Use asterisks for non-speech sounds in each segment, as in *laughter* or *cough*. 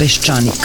Peščanik.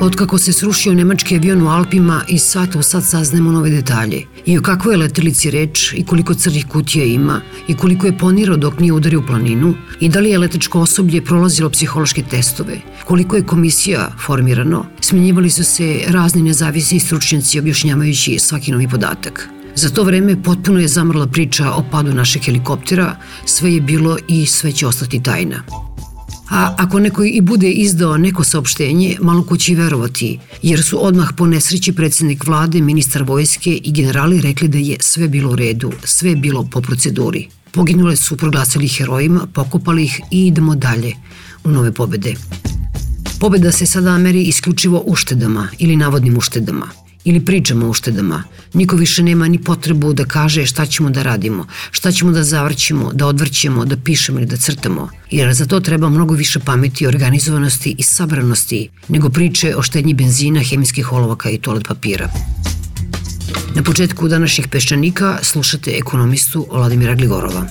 Otkako se srušio nemački avion u Alpima i sata u sad saznemo nove detalje. I o kakvoj je letelici reč i koliko crnih kutija ima i koliko je ponirao dok nije udario u planinu i da li je letečko osoblje prolazilo psihološke testove, koliko je komisija formirano, smenjivali su se razni nezavisni stručnjaci objašnjavajući svaki novi podatak. Za to vreme potpuno je zamrla priča o padu našeg helikoptera, sve je bilo i sve će ostati tajna. A ako neko i bude izdao neko saopštenje, malo ko će verovati, jer su odmah po nesreći predsednik vlade, ministar vojske i generali rekli da je sve bilo u redu, sve bilo po proceduri. Poginule su proglasili herojima, pokopali ih i idemo dalje u nove pobede. Pobeda se sada meri isključivo uštedama ili navodnim uštedama ili pričamo o uštedama. Niko više nema ni potrebu da kaže šta ćemo da radimo, šta ćemo da zavrćemo, da odvrćemo, da pišemo ili da crtamo. Jer za to treba mnogo više pameti, organizovanosti i sabranosti nego priče o štednji benzina, hemijskih olovaka i toalet papira. Na početku današnjih peščanika slušate ekonomistu Vladimira Gligorova.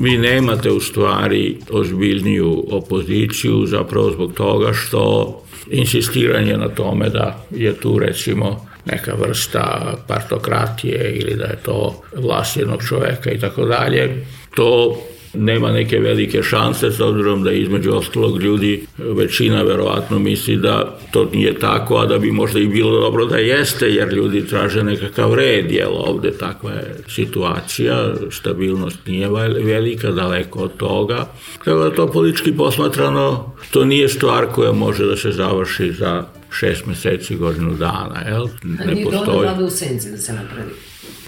vi nemate u stvari ozbiljniju opoziciju zapravo zbog toga što insistiranje na tome da je tu recimo neka vrsta partokratije ili da je to vlast jednog čoveka i tako dalje, to nema neke velike šanse s obzirom da između ostalog ljudi većina verovatno misli da to nije tako, a da bi možda i bilo dobro da jeste, jer ljudi traže nekakav red, jel ovde takva je situacija, stabilnost nije velika, daleko od toga. Tako da to politički posmatrano, to nije stvar koja može da se završi za šest meseci, godinu dana, jel? Ne nije postoji. u senci da se napravi.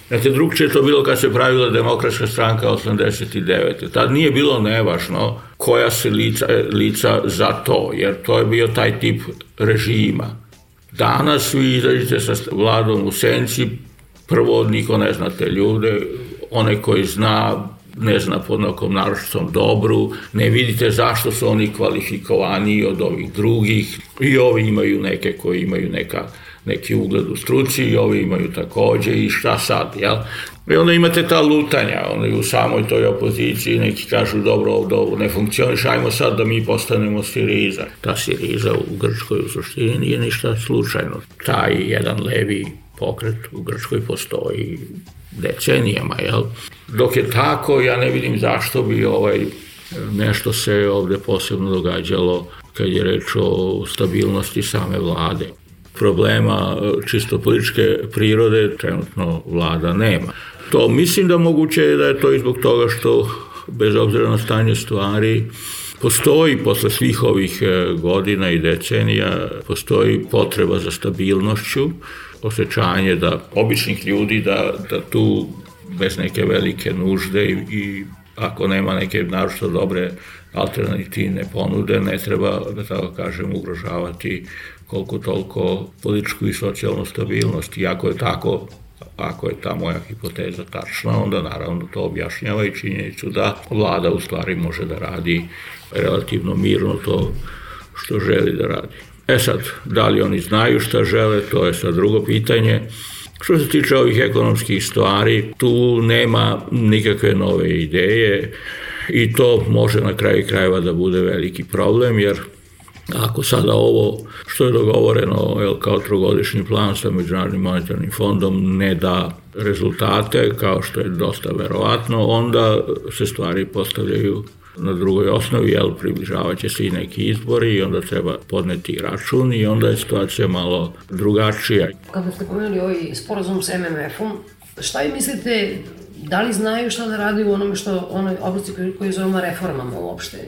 Znate, drugče je to bilo kad se pravila demokratska stranka 89. Tad nije bilo nevažno koja se lica, lica za to, jer to je bio taj tip režima. Danas vi izađete sa vladom u senci, prvo niko ne znate ljude, onaj koji zna ne zna pod nekom naročitom dobru, ne vidite zašto su oni kvalifikovani od ovih drugih i ovi imaju neke koji imaju neka neki ugled u struci i ovi imaju takođe i šta sad, jel? I onda imate ta lutanja, ono u samoj toj opoziciji neki kažu dobro ovdje ovo ne funkcioniš, ajmo sad da mi postanemo Siriza. Ta Siriza u Grčkoj u suštini nije ništa slučajno. Taj jedan levi pokret u Grčkoj postoji decenijama, jel? Dok je tako, ja ne vidim zašto bi ovaj nešto se ovde posebno događalo kad je reč o stabilnosti same vlade problema e, čisto političke prirode trenutno vlada nema. To mislim da moguće je da je to i zbog toga što bez obzira na stanje stvari Postoji posle svih ovih e, godina i decenija, postoji potreba za stabilnošću, osjećanje da običnih ljudi da, da tu bez neke velike nužde i, i ako nema neke naročito dobre alternativne ponude, ne treba, da tako kažem, ugrožavati koliko toliko političku i socijalnu stabilnost. I ako je tako, ako je ta moja hipoteza tačna, onda naravno to objašnjava i činjenicu da vlada u stvari može da radi relativno mirno to što želi da radi. E sad, da li oni znaju šta žele, to je sad drugo pitanje. Što se tiče ovih ekonomskih stvari, tu nema nikakve nove ideje i to može na kraju krajeva da bude veliki problem, jer Ako sada ovo što je dogovoreno jel, kao trogodišnji plan sa Međunarodnim monetarnim fondom ne da rezultate, kao što je dosta verovatno, onda se stvari postavljaju na drugoj osnovi, jel, približavat će se i neki izbori i onda treba podneti račun i onda je situacija malo drugačija. Kada ste pomenuli ovaj sporazum s MMF-om, šta vi mislite, da li znaju šta da radi u onome što, onoj oblasti koju, koju zovemo reformama uopšte?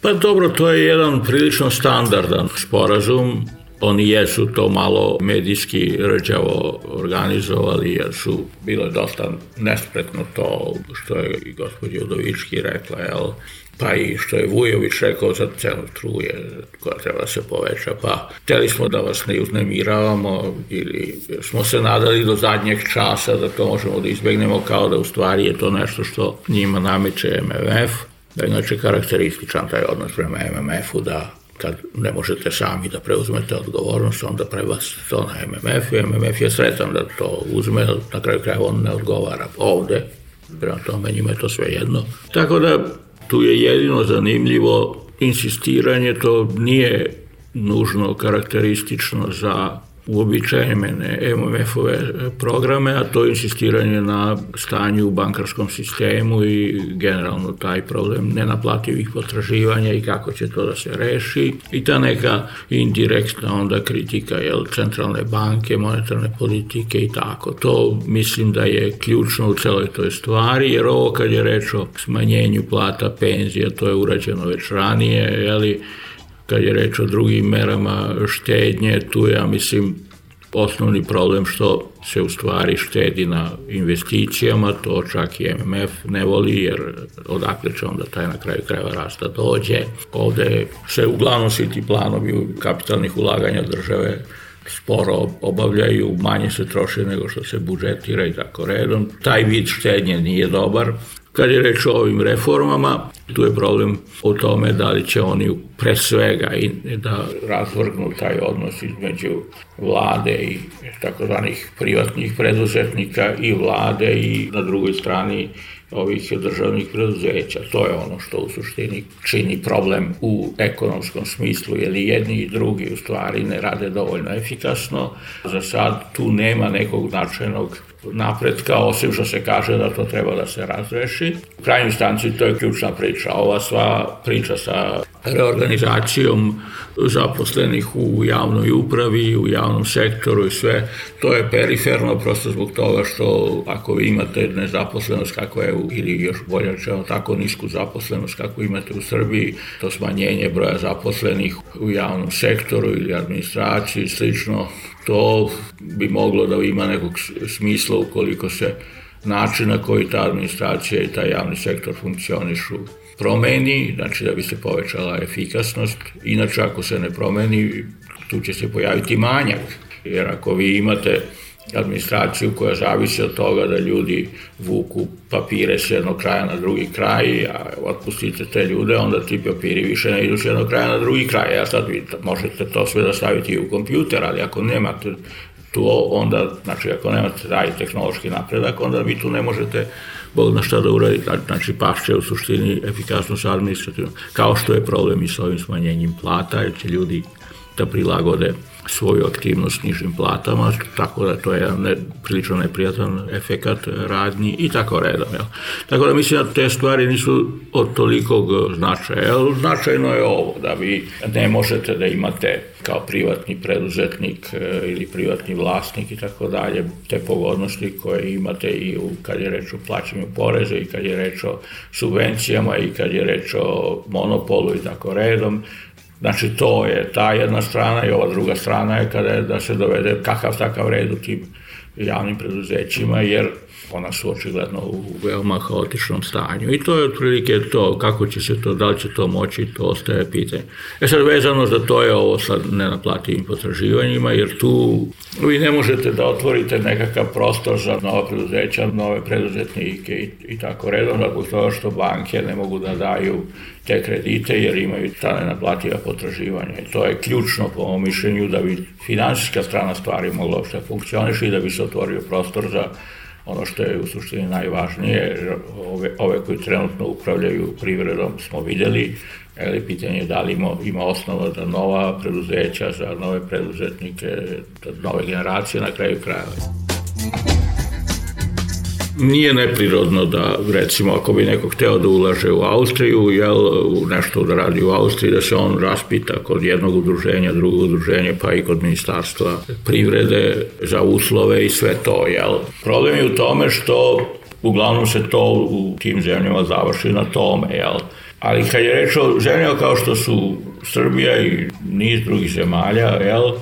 Pa dobro, to je jedan prilično standardan sporazum. Oni jesu to malo medijski rđavo organizovali jer su bile dosta nespretno to što je i gospođa Udovički rekla, jel? Pa i što je Vujović rekao za celu truje koja treba da se poveća, pa hteli smo da vas ne uznemiravamo ili smo se nadali do zadnjeg časa da to možemo da izbegnemo kao da u stvari je to nešto što njima nameće MMF, da je inače karakterističan taj odnos prema MMF-u da kad ne možete sami da preuzmete odgovornost, onda prebacite to na MMF i MMF je sretan da to uzme, na kraju kraja on ne odgovara ovde, prema tome njima je to sve jedno. Tako da tu je jedino zanimljivo insistiranje, to nije nužno karakteristično za uobičajene MMF-ove programe, a to je insistiranje na stanju u bankarskom sistemu i generalno taj problem nenaplativih potraživanja i kako će to da se reši. I ta neka indirektna onda kritika jel, centralne banke, monetarne politike i tako. To mislim da je ključno u celoj toj stvari, jer ovo kad je reč o smanjenju plata, penzija, to je urađeno već ranije, jeli, kad je reč o drugim merama štednje, tu je, ja mislim, osnovni problem što se u stvari štedi na investicijama, to čak i MMF ne voli, jer odakle će onda taj na kraju krajeva rasta dođe. Ovde se uglavnom svi ti planovi kapitalnih ulaganja države sporo obavljaju, manje se troše nego što se budžetira i tako redom. Taj vid štednje nije dobar, Kad je reč o ovim reformama, tu je problem o tome da li će oni pre svega i da razvrgnu taj odnos između vlade i takozvanih privatnih preduzetnika i vlade i na drugoj strani ovih državnih preduzeća. To je ono što u suštini čini problem u ekonomskom smislu, jer i jedni i drugi u stvari ne rade dovoljno efikasno. Za sad tu nema nekog značajnog napretka, osim što se kaže da to treba da se razreši. U krajnjoj stanci to je ključna priča. Ova sva priča sa reorganizacijom zaposlenih u javnoj upravi, u javnom sektoru i sve, to je periferno prosto zbog toga što ako vi imate nezaposlenost kako je, ili još bolje rečeno tako nisku zaposlenost kako imate u Srbiji, to smanjenje broja zaposlenih u javnom sektoru ili administraciji slično, to bi moglo da ima nekog smisla ukoliko se način na koji ta administracija i taj javni sektor funkcionišu promeni, znači da bi se povećala efikasnost. Inače, ako se ne promeni, tu će se pojaviti manjak. Jer ako vi imate administraciju koja zavisi od toga da ljudi vuku papire s jednog kraja na drugi kraj, a otpustite te ljude, onda ti papiri više ne idu s jednog kraja na drugi kraj. A sad vi možete to sve da staviti i u kompjuter, ali ako nemate tu onda, znači ako nemate taj tehnološki napredak, onda vi tu ne možete Bog na šta da uradi, znači pašće u suštini efikasnost administrativno, kao što je problem i s ovim smanjenjem plata, jer će ljudi da prilagode svoju aktivnost nižim platama, tako da to je jedan ne, prilično neprijatan efekat radnji i tako redom. Jel? Tako da mislim da te stvari nisu od tolikog značaja. Jel? Značajno je ovo, da vi ne možete da imate kao privatni preduzetnik e, ili privatni vlasnik i tako dalje, te pogodnosti koje imate i u, kad je reč o plaćanju poreza i kad je reč o subvencijama i kad je reč o monopolu i tako redom, Znači, to je ta jedna strana i ova druga strana je kada je da se dovede kakav takav red u tim javnim preduzećima, jer ona su očigledno u veoma haotičnom stanju. I to je otprilike to, kako će se to, da li će to moći, to ostaje pitanje. E sad, vezano za to je ovo sad nenaplativim potraživanjima, jer tu vi ne možete da otvorite nekakav prostor za nova preduzeća, nove preduzetnike i, i tako redom, da toga što banke ne mogu da daju te kredite jer imaju ta nenaplativa potraživanja. I to je ključno po mom mišljenju da bi finansijska strana stvari mogla uopšte funkcioniši i da bi se otvorio prostor za ono što je u suštini najvažnije, ove, ove koji trenutno upravljaju privredom smo videli, ali pitanje je da li ima, ima osnova za nova preduzeća, za nove preduzetnike, za nove generacije na kraju krajeva. Nije neprirodno da, recimo, ako bi neko hteo da ulaže u Austriju, jel, nešto da radi u Austriji, da se on raspita kod jednog udruženja, drugog udruženja, pa i kod ministarstva privrede za uslove i sve to, jel. Problem je u tome što uglavnom se to u tim zemljama završi na tome, jel. Ali kad je reč o zemljama kao što su Srbija i niz drugih zemalja, jel,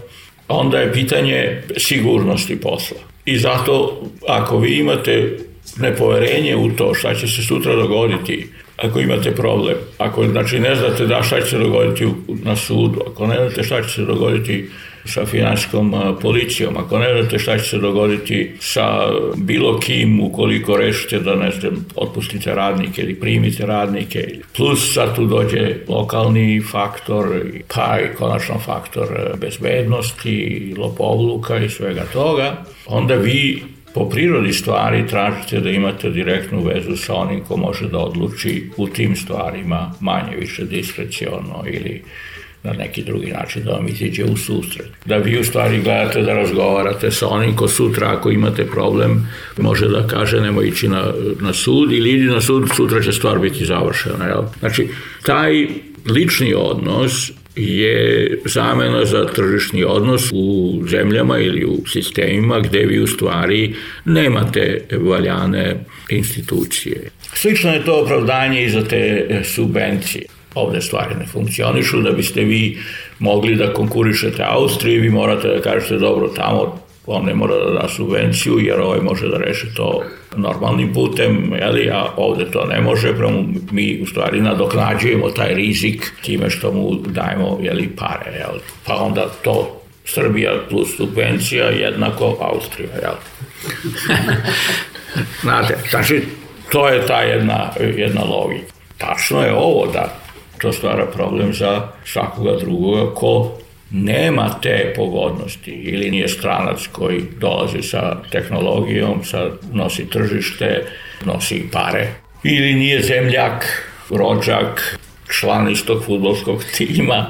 onda je pitanje sigurnosti posla. I zato, ako vi imate nepoverenje u to šta će se sutra dogoditi, ako imate problem, ako znači ne znate da šta će se dogoditi na sudu, ako ne znate šta će se dogoditi sa finansijskom policijom, ako ne znate šta će se dogoditi sa bilo kim ukoliko rešite da ne znam, otpustite radnike ili primite radnike, plus sad tu dođe lokalni faktor, pa i konačno faktor bezbednosti, lopovluka i svega toga, onda vi po prirodi stvari tražite da imate direktnu vezu sa onim ko može da odluči u tim stvarima manje više diskreciono ili na neki drugi način da vam iziđe u susret. Da vi u stvari gledate da razgovarate sa onim ko sutra ako imate problem može da kaže nemoj ići na, na sud ili idi na sud, sutra će stvar biti završena. Jel? Znači, taj lični odnos je zamena za tržišni odnos u zemljama ili u sistemima gde vi u stvari nemate valjane institucije. Slično je to opravdanje i za te subvencije ovde stvari ne funkcionišu, da biste vi mogli da konkurišete Austriji, vi morate da kažete dobro tamo on ne mora da da subvenciju jer ovaj može da reši to normalnim putem, jeli, a ovde to ne može, prvo mi u stvari nadoknađujemo taj rizik time što mu dajemo jeli, pare, jel? pa onda to Srbija plus subvencija jednako Austrija, jel? *laughs* Znate, znači, to je ta jedna, jedna logika. Tačno je ovo da to stvara problem za svakoga drugoga ko nema te pogodnosti ili nije stranac koji dolazi sa tehnologijom, sa, nosi tržište, nosi pare. Ili nije zemljak, rođak, član istog futbolskog tima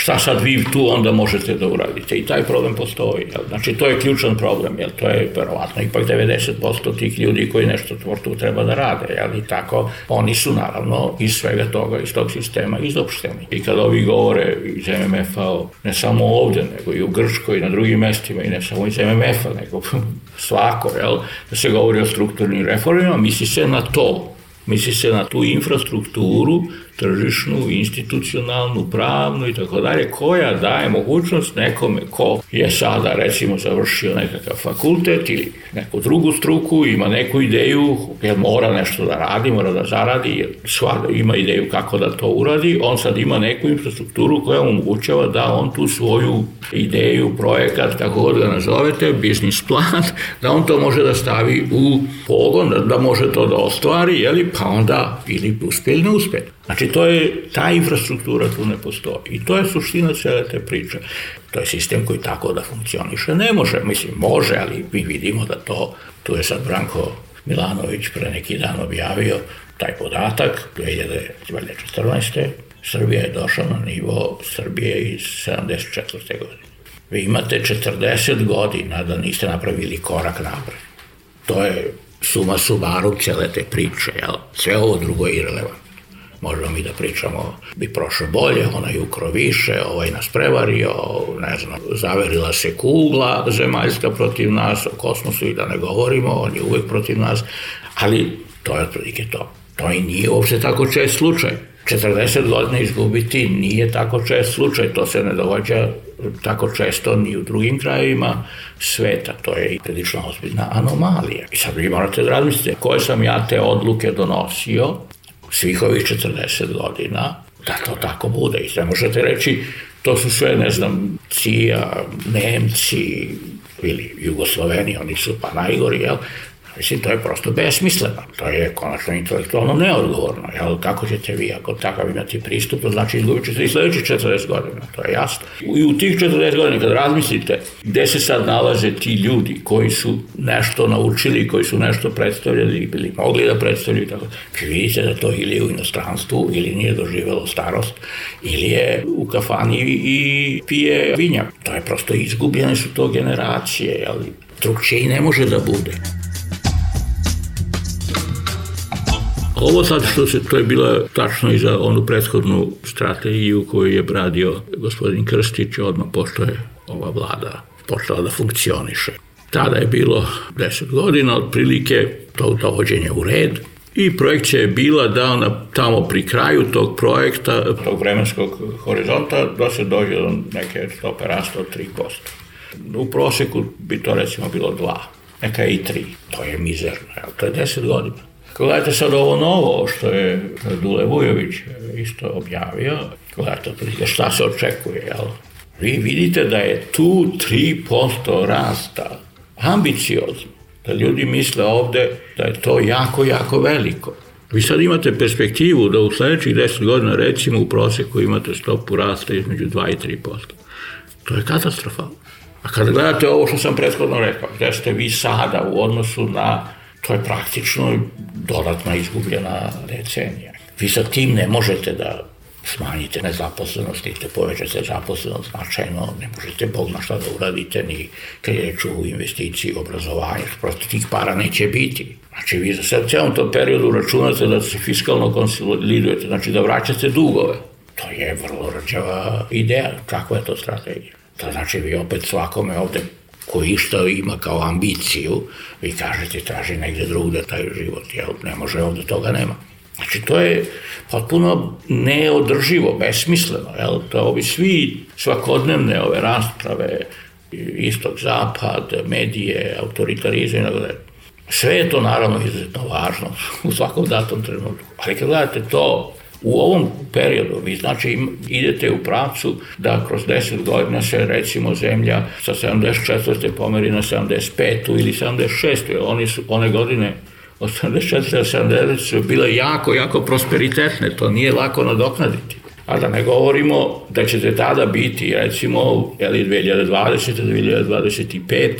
šta sad vi tu onda možete da uradite i taj problem postoji. Jel? Znači to je ključan problem, jel? to je verovatno ipak 90% tih ljudi koji nešto tvortu treba da rade, jel? i tako oni su naravno iz svega toga, iz tog sistema izopšteni. I kad ovi govore iz MMF-a, ne samo ovde, nego i u Grčkoj i na drugim mestima i ne samo iz MMF-a, nego *laughs* svako, jel? da se govori o strukturnim reformima, misli se na to, misli se na tu infrastrukturu tržišnu, institucionalnu, pravnu i tako dalje, koja daje mogućnost nekome ko je sada recimo završio nekakav fakultet ili neku drugu struku, ima neku ideju, jer mora nešto da radi, mora da zaradi, jer sva ima ideju kako da to uradi, on sad ima neku infrastrukturu koja omogućava da on tu svoju ideju, projekat, kako god ga nazovete, biznis plan, da on to može da stavi u pogon, da, da može to da ostvari, jeli, pa onda ili uspe ili ne uspe. Znači, to je, ta infrastruktura tu ne postoji. I to je suština cele te priče. To je sistem koji tako da funkcioniše. Ne može, mislim, može, ali mi vidimo da to, tu je sad Branko Milanović pre neki dan objavio taj podatak, 2014. Srbija je došla na nivo Srbije iz 74. godine. Vi imate 40 godina da niste napravili korak napred. To je suma sumarum cele te priče, jel? Sve ovo drugo je irrelevantno. Možemo mi da pričamo, bi prošlo bolje, onaj ukro više, ovaj nas prevario, ne znam, zaverila se kugla zemaljska protiv nas, o kosmosu i da ne govorimo, on je uvek protiv nas, ali to je otprilike to. To i nije uopšte tako čest slučaj. 40 godina izgubiti nije tako čest slučaj, to se ne događa tako često ni u drugim krajevima sveta, to je prilično ozbiljna anomalija. I sad vi morate da razmislite koje sam ja te odluke donosio svih ovih 40 godina, da to tako bude. I ne možete reći, to su sve, ne znam, Cija, Nemci ili Jugosloveni, oni su pa najgori, jel? Mislim, to je prosto besmisleno. To je konačno intelektualno neodgovorno. Jel? Kako ćete vi, ako takav imati pristup, to znači izgubit ćete i sledećih 40 godina. To je jasno. I u tih 40 godina, kad razmislite gde se sad nalaze ti ljudi koji su nešto naučili, koji su nešto predstavljali, bili mogli da predstavljaju, tako, vi vidite da to ili je u inostranstvu, ili nije doživelo starost, ili je u kafani i pije vinja. To je prosto izgubljene su to generacije, jel? Drugčije i ne može da bude. Ovo sad što se, to je bilo tačno i za onu prethodnu strategiju koju je bradio gospodin Krstić odmah pošto je ova vlada počela da funkcioniše. Tada je bilo 10 godina otprilike to dovođenje u red i projekcija je bila da na, tamo pri kraju tog projekta, tog vremenskog horizonta, da se dođe do neke stope rasta od 3%. U proseku bi to recimo bilo 2, neka i 3. To je mizerno, to je 10 godina. Gledajte sad ovo novo što je Dule Vujović isto objavio, gledajte šta se očekuje, jel? Vi vidite da je tu 3% rasta ambiciozno. Da ljudi misle ovde da je to jako, jako veliko. Vi sad imate perspektivu da u sledećih 10 godina recimo u proseku imate stopu rasta između 2 i 3%. To je katastrofalno. A kada gledate ovo što sam prethodno rekao, gde ste vi sada u odnosu na, to je praktično dodatna izgubljena decenija. Vi sa tim ne možete da smanjite nezaposlenost ili povećate zaposlenost značajno, ne možete Bog na šta da uradite ni kad je reč investiciji, obrazovanju, prosto tih para neće biti. Znači vi za sad celom tom periodu računate da se fiskalno konsolidujete, znači da vraćate dugove. To je vrlo rađava ideja, kakva je to strategija. To znači vi opet svakome ovde koji išta ima kao ambiciju, vi kažete traži negde drugde taj život, jel ne može ovde toga nema. Znači, to je potpuno neodrživo, besmisleno. Jel? To ovi svi svakodnevne ove rasprave, istok, zapad, medije, autoritarizam i Sve je to naravno izuzetno važno *laughs* u svakom datom trenutku. Ali kad gledate to u ovom periodu, vi znači idete u pravcu da kroz 10 godina se recimo zemlja sa 74. pomeri na 75. ili 76. Jer oni su one godine 84. 70. su bile jako, jako prosperitetne, to nije lako nadoknaditi. A da ne govorimo da ćete tada biti, recimo, jeli 2020. 2025.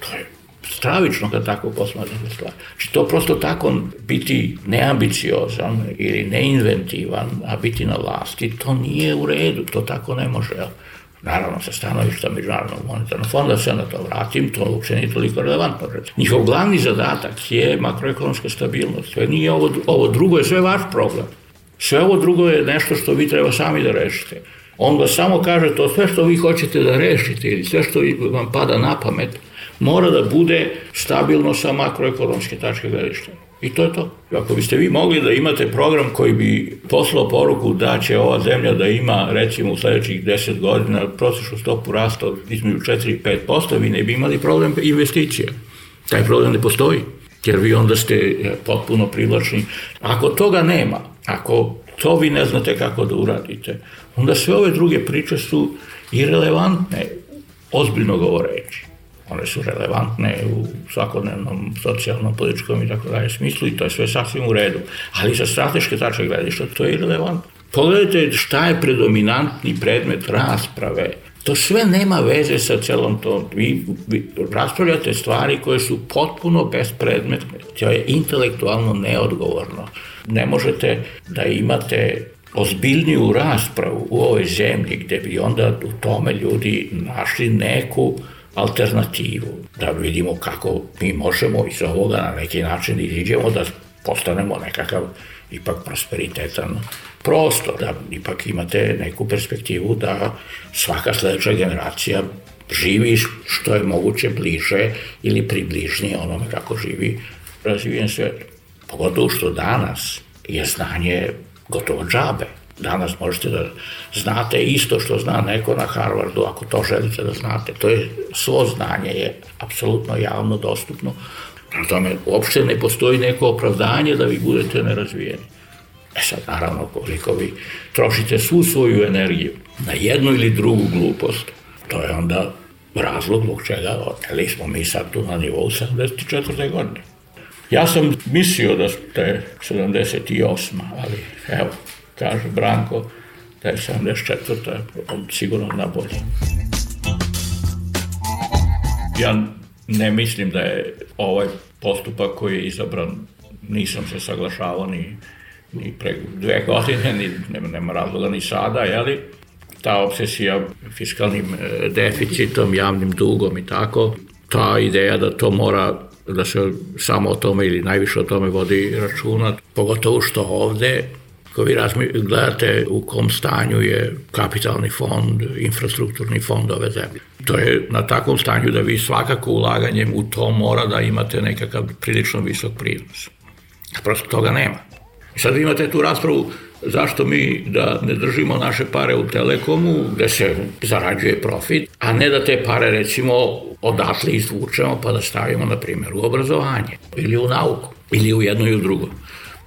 To je stravično kad tako posmatrate stvar. Znači to prosto tako biti neambiciozan ili neinventivan, a biti na vlasti, to nije u redu, to tako ne može. Naravno, sa stanovišta Međunarodnog monetarnog fonda, da se na to vratim, to uopće nije toliko relevantno. Njihov glavni zadatak je makroekonomska stabilnost. To nije ovo, ovo drugo je sve vaš problem. Sve ovo drugo je nešto što vi treba sami da rešite. On vas samo kaže to sve što vi hoćete da rešite ili sve što vam pada na pamet, mora da bude stabilno sa makroekonomske tačke gledišta. I to je to. Ako biste vi mogli da imate program koji bi poslao poruku da će ova zemlja da ima recimo u sledećih 10 godina prosječnu stopu rasta između 4 i 5%, vi ne bi imali problem investicije. Taj problem ne postoji, jer vi onda ste e, potpuno privlačni. Ako toga nema, ako to vi ne znate kako da uradite, onda sve ove druge priče su irelevantne, ozbiljno govoreći one su relevantne u svakodnevnom socijalnom, političkom i tako dalje smislu i to je sve sasvim u redu. Ali za strateške tačke gledišta to je irelevantno. Pogledajte šta je predominantni predmet rasprave. To sve nema veze sa celom tom. Vi, vi raspravljate stvari koje su potpuno bespredmetne. To je intelektualno neodgovorno. Ne možete da imate ozbiljniju raspravu u ovoj zemlji gde bi onda u tome ljudi našli neku alternativu, da vidimo kako mi možemo iz ovoga na neki način iziđemo da postanemo nekakav ipak prosperitetan prostor, da ipak imate neku perspektivu da svaka sledeća generacija živi što je moguće bliže ili približnije onome kako živi razvijen svet. Pogotovo što danas je znanje gotovo džabe. Danas možete da znate isto što zna neko na Harvardu, ako to želite da znate. To je, svo znanje je apsolutno javno dostupno. Prema tome, uopšte ne postoji neko opravdanje da vi budete nerazvijeni. E sad, naravno, koliko vi trošite svu svoju energiju na jednu ili drugu glupost, to je onda razlog zbog čega oteli smo mi sad tu na nivou 74. godine. Ja sam mislio da ste 78. ali evo, kaže Branko, da je 74. sigurno na bolje. Ja ne mislim da je ovaj postupak koji je izabran, nisam se saglašavao ni, ni pre dve godine, ni, nema, nema razloga ni sada, jeli? Ta obsesija fiskalnim e, deficitom, javnim dugom i tako, ta ideja da to mora da se samo o tome ili najviše o tome vodi računa, pogotovo što ovde Ako vi gledate u kom stanju je kapitalni fond, infrastrukturni fond ove zemlje. To je na takvom stanju da vi svakako ulaganjem u to mora da imate nekakav prilično visok prinos. Prosto toga nema. Sad imate tu raspravu zašto mi da ne držimo naše pare u Telekomu gde se zarađuje profit, a ne da te pare recimo odatle izvučemo pa da stavimo na primjer u obrazovanje ili u nauku ili u jedno i u drugo.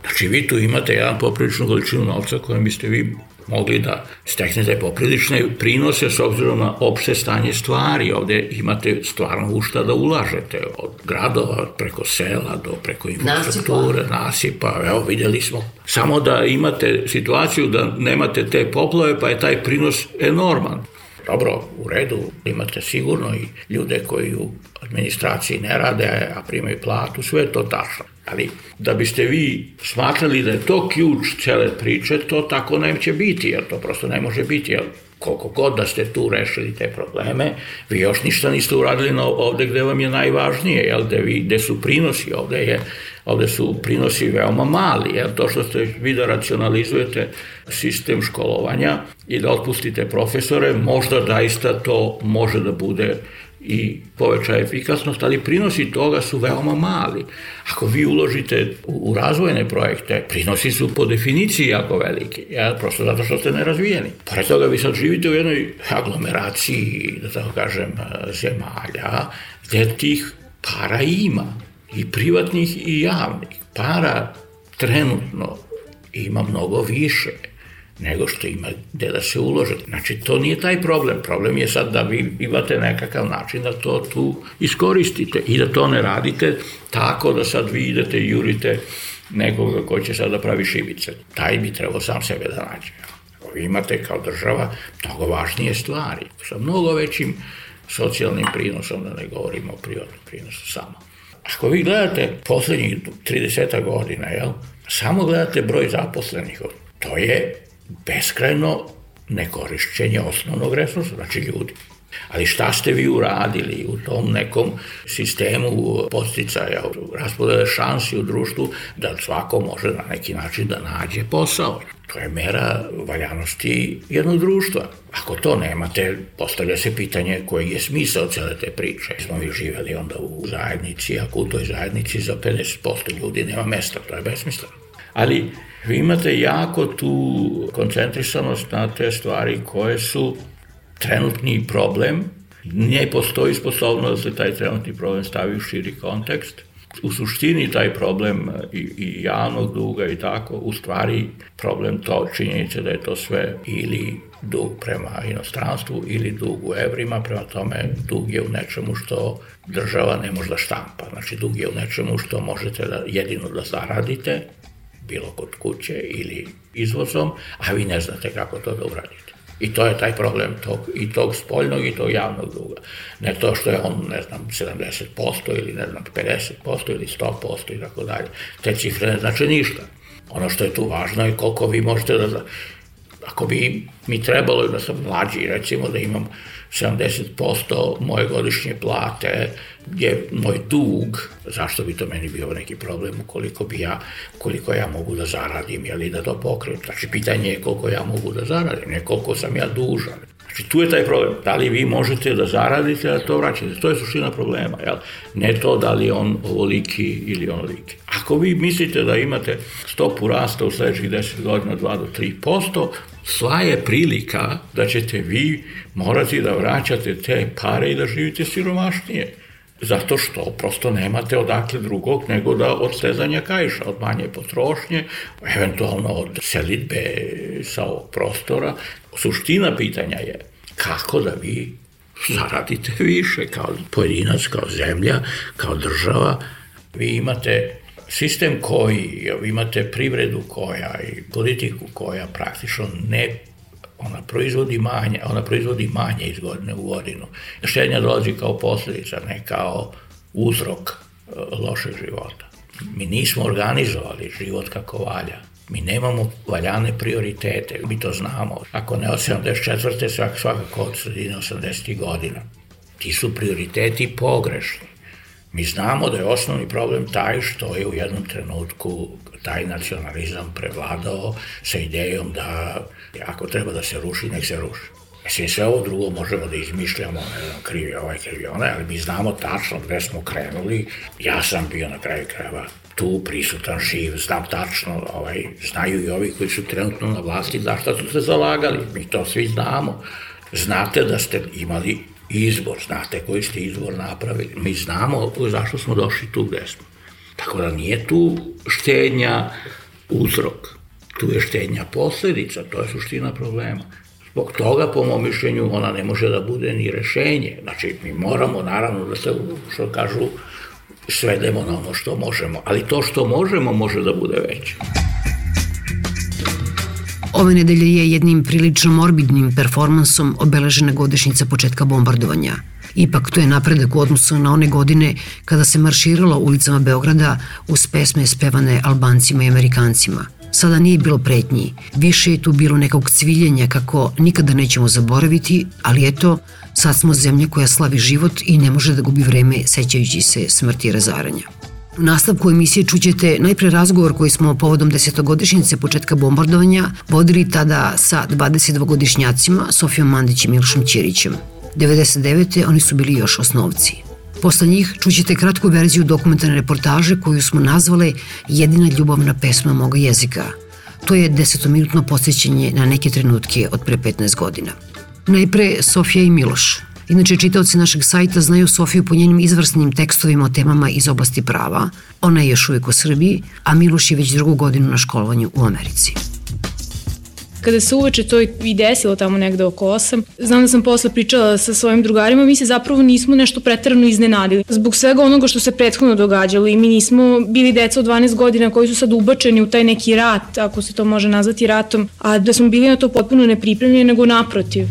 Znači vi tu imate jedan popriličnu količinu novca kojom biste vi mogli da steknete poprilične prinose s obzirom na opšte stanje stvari. Ovde imate stvarno u šta da ulažete, od gradova preko sela do preko infrastrukture, nasipa. nasipa. Evo, videli smo. Samo da imate situaciju da nemate te poplove, pa je taj prinos enorman. Dobro, u redu, imate sigurno i ljude koji u administraciji ne rade, a primaju platu, sve to tačno. Ali da biste vi smatrali da je to ključ cele priče, to tako neće biti, jer to prosto ne može biti, jer koliko god da ste tu rešili te probleme, vi još ništa niste uradili na ovde gde vam je najvažnije, jel, gde, vi, gde su prinosi, ovde, je, ovde su prinosi veoma mali, jel, to što ste vi da racionalizujete sistem školovanja i da otpustite profesore, možda daista to može da bude i poveća efikasnost, ali prinosi toga su veoma mali. Ako vi uložite u, razvojne projekte, prinosi su po definiciji jako veliki, ja, prosto zato što ste nerazvijeni. Pored toga vi sad živite u jednoj aglomeraciji, da tako kažem, zemalja, gde tih para ima, i privatnih i javnih. Para trenutno ima mnogo više nego što ima gde da se ulože. Znači, to nije taj problem. Problem je sad da vi imate nekakav način da to tu iskoristite i da to ne radite tako da sad vi idete i jurite nekoga ko će sad da pravi šibice. Taj bi trebao sam sebe da nađe. Vi imate kao država mnogo važnije stvari, sa mnogo većim socijalnim prinosom, da ne govorimo o privatnom prinosu samo. Ako vi gledate poslednjih 30 godina, jel, samo gledate broj zaposlenih, to je beskrajno nekorišćenje osnovnog resursa, znači ljudi. Ali šta ste vi uradili u tom nekom sistemu posticaja, raspodele šansi u društvu da svako može na neki način da nađe posao? To je mera valjanosti jednog društva. Ako to nemate, postavlja se pitanje koji je smisao cele te priče. Smo vi živeli onda u zajednici, ako u toj zajednici za 50% ljudi nema mesta, to je besmisleno. Ali vi imate jako tu koncentrisanost na te stvari koje su trenutni problem, ne postoji sposobnost da se taj trenutni problem stavi u širi kontekst. U suštini taj problem i, i javnog duga i tako, u stvari problem to činjenice da je to sve ili dug prema inostranstvu ili dug u evrima, prema tome dug je u nečemu što država ne može da štampa. Znači dug je u nečemu što možete da, jedino da zaradite, bilo kod kuće ili izvozom, a vi ne znate kako to da uradite. I to je taj problem tog, i tog spoljnog i tog javnog duga. Ne to što je on, ne znam, 70% ili ne znam, 50% ili 100% i tako dalje. Te cifre ne znači ništa. Ono što je tu važno je koliko vi možete da... Ako bi mi trebalo da sam mlađi, recimo da imam 70% moje godišnje plate je moj dug, zašto bi to meni bio neki problem ukoliko bi ja, koliko ja mogu da zaradim, jeli da to pokrijem. Znači, pitanje je koliko ja mogu da zaradim, ne koliko sam ja dužan. Znači, tu je taj problem. Da li vi možete da zaradite, da to vraćate? To je suština problema, jel? Ne to da li on ovoliki ili onoliki. Ako vi mislite da imate stopu rasta u sledećih 10 godina 2 do 3%, sva je prilika da ćete vi morati da vraćate te pare i da živite siromašnije. Zato što prosto nemate odakle drugog nego da od stezanja kajša, od manje potrošnje, eventualno od selitbe sa ovog prostora. Suština pitanja je kako da vi zaradite više kao pojedinac, kao zemlja, kao država. Vi imate sistem koji, imate privredu koja i politiku koja praktično ne ona proizvodi manje, ona proizvodi manje iz godine u godinu. Štednja dolazi kao posljedica, ne kao uzrok e, lošeg života. Mi nismo organizovali život kako valja. Mi nemamo valjane prioritete, mi to znamo. Ako ne od 74. svak, svakako od sredine 80. godina. Ti su prioriteti pogrešni. Mi znamo da je osnovni problem taj što je u jednom trenutku taj nacionalizam prevladao sa idejom da ako treba da se ruši, nek se ruši. Mislim, sve ovo drugo možemo da izmišljamo, ne znam, krivi ovaj, krivi onaj, ali mi znamo tačno gde smo krenuli. Ja sam bio na kraju krajeva tu prisutan, živ, znam tačno, ovaj, znaju i ovi koji su trenutno na vlasti za šta su se zalagali. Mi to svi znamo. Znate da ste imali izbor, znate koji ste izbor napravili. Mi znamo zašto smo došli tu gde smo. Tako da nije tu štednja uzrok, tu je štednja posledica, to je suština problema. Zbog toga, po mom mišljenju, ona ne može da bude ni rešenje. Znači, mi moramo, naravno, da se, što kažu, svedemo na ono što možemo, ali to što možemo može da bude veće. Ove nedelje je jednim prilično morbidnim performansom obeležena godišnjica početka bombardovanja. Ipak to je napredak u odnosu na one godine kada se marširalo ulicama Beograda uz pesme spevane Albancima i Amerikancima. Sada nije bilo pretnji, više je tu bilo nekog cviljenja kako nikada nećemo zaboraviti, ali eto, sad smo zemlja koja slavi život i ne može da gubi vreme sećajući se smrti i razaranja. U nastavku emisije čućete najpre razgovor koji smo povodom desetogodišnjice početka bombardovanja vodili tada sa 22-godišnjacima Sofijom Mandić i Milošom Ćirićem. 99. oni su bili još osnovci. Posle njih čućete kratku verziju dokumentarne reportaže koju smo nazvali Jedina ljubavna pesma moga jezika. To je desetominutno posjećenje na neke trenutke od pre 15 godina. Najpre Sofija i Miloš, Inače, čitaoci našeg sajta znaju Sofiju po njenim izvrsnim tekstovima o temama iz oblasti prava. Ona je još uvijek u Srbiji, a Miloš je već drugu godinu na školovanju u Americi. Kada se uveče to i desilo tamo negde oko 8, znam da sam posle pričala sa svojim drugarima, mi se zapravo nismo nešto pretarano iznenadili. Zbog svega onoga što se prethodno događalo i mi nismo bili deca od 12 godina koji su sad ubačeni u taj neki rat, ako se to može nazvati ratom, a da smo bili na to potpuno nepripremljeni, nego naprotiv